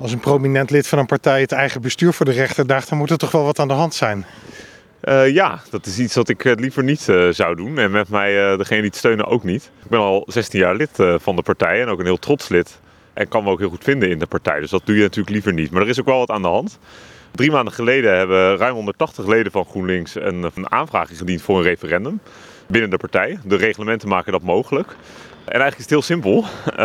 Als een prominent lid van een partij het eigen bestuur voor de rechter daagt, dan moet er toch wel wat aan de hand zijn. Uh, ja, dat is iets wat ik liever niet uh, zou doen. En met mij, uh, degene die het steunen, ook niet. Ik ben al 16 jaar lid van de partij en ook een heel trots lid. En kan me ook heel goed vinden in de partij. Dus dat doe je natuurlijk liever niet. Maar er is ook wel wat aan de hand. Drie maanden geleden hebben ruim 180 leden van GroenLinks een, een aanvraag ingediend voor een referendum binnen de partij. De reglementen maken dat mogelijk. En eigenlijk is het heel simpel. Uh,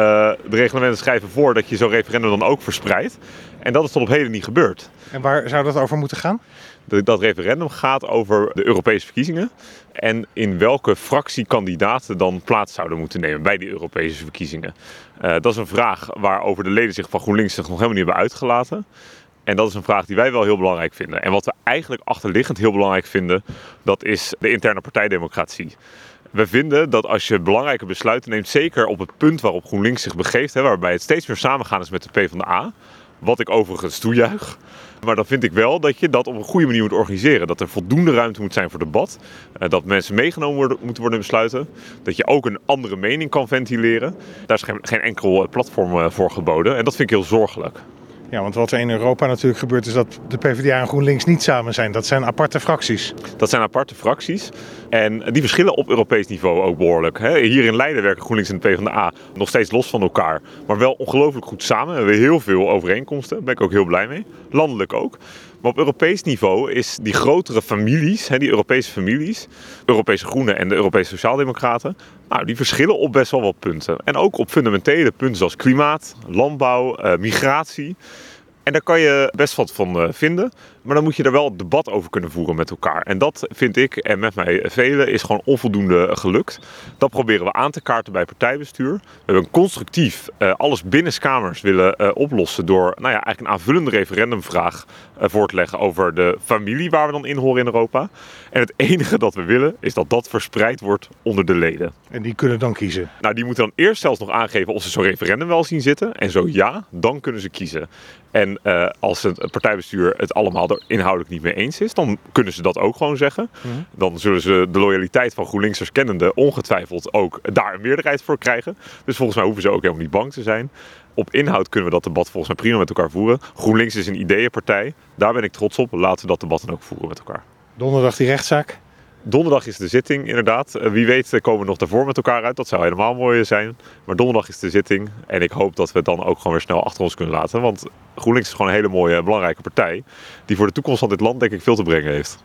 de reglementen schrijven voor dat je zo'n referendum dan ook verspreidt. En dat is tot op heden niet gebeurd. En waar zou dat over moeten gaan? Dat referendum gaat over de Europese verkiezingen. En in welke fractie kandidaten dan plaats zouden moeten nemen bij die Europese verkiezingen. Uh, dat is een vraag waarover de leden zich van GroenLinks zich nog helemaal niet hebben uitgelaten. En dat is een vraag die wij wel heel belangrijk vinden. En wat we eigenlijk achterliggend heel belangrijk vinden, dat is de interne partijdemocratie. We vinden dat als je belangrijke besluiten neemt, zeker op het punt waarop GroenLinks zich begeeft, hè, waarbij het steeds meer samengaan is met de PvdA, wat ik overigens toejuich. Maar dan vind ik wel dat je dat op een goede manier moet organiseren. Dat er voldoende ruimte moet zijn voor debat. Eh, dat mensen meegenomen worden, moeten worden in besluiten. Dat je ook een andere mening kan ventileren. Daar is geen, geen enkel platform eh, voor geboden. En dat vind ik heel zorgelijk. Ja, want wat er in Europa natuurlijk gebeurt is dat de PvdA en GroenLinks niet samen zijn. Dat zijn aparte fracties. Dat zijn aparte fracties. En die verschillen op Europees niveau ook behoorlijk. Hier in Leiden werken GroenLinks en de PvdA nog steeds los van elkaar. Maar wel ongelooflijk goed samen. We hebben heel veel overeenkomsten. Daar ben ik ook heel blij mee. Landelijk ook. Maar op Europees niveau is die grotere families, die Europese families, Europese Groenen en de Europese Sociaaldemocraten, nou, die verschillen op best wel wat punten. En ook op fundamentele punten zoals klimaat, landbouw, eh, migratie. En daar kan je best wat van eh, vinden. Maar dan moet je er wel debat over kunnen voeren met elkaar. En dat vind ik, en met mij velen, is gewoon onvoldoende gelukt. Dat proberen we aan te kaarten bij partijbestuur. We hebben constructief uh, alles binnenskamers willen uh, oplossen door nou ja, eigenlijk een aanvullende referendumvraag uh, voor te leggen over de familie waar we dan in horen in Europa. En het enige dat we willen is dat dat verspreid wordt onder de leden. En die kunnen dan kiezen? Nou, die moeten dan eerst zelfs nog aangeven of ze zo'n referendum wel zien zitten. En zo ja, dan kunnen ze kiezen. En als het partijbestuur het allemaal inhoudelijk niet mee eens is, dan kunnen ze dat ook gewoon zeggen. Mhm. Dan zullen ze de loyaliteit van GroenLinksers kennende ongetwijfeld ook daar een meerderheid voor krijgen. Dus volgens mij hoeven ze ook helemaal niet bang te zijn. Op inhoud kunnen we dat debat volgens mij prima met elkaar voeren. GroenLinks is een ideeënpartij. Daar ben ik trots op. Laten we dat debat dan ook voeren met elkaar. Donderdag die rechtszaak? Donderdag is de zitting, inderdaad. Eh, wie weet komen we nog daarvoor met elkaar uit. Dat zou helemaal mooi zijn. Maar donderdag is de zitting. En ik hoop dat we het dan ook gewoon weer snel achter ons kunnen laten. Want GroenLinks is gewoon een hele mooie, belangrijke partij. Die voor de toekomst van dit land denk ik veel te brengen heeft.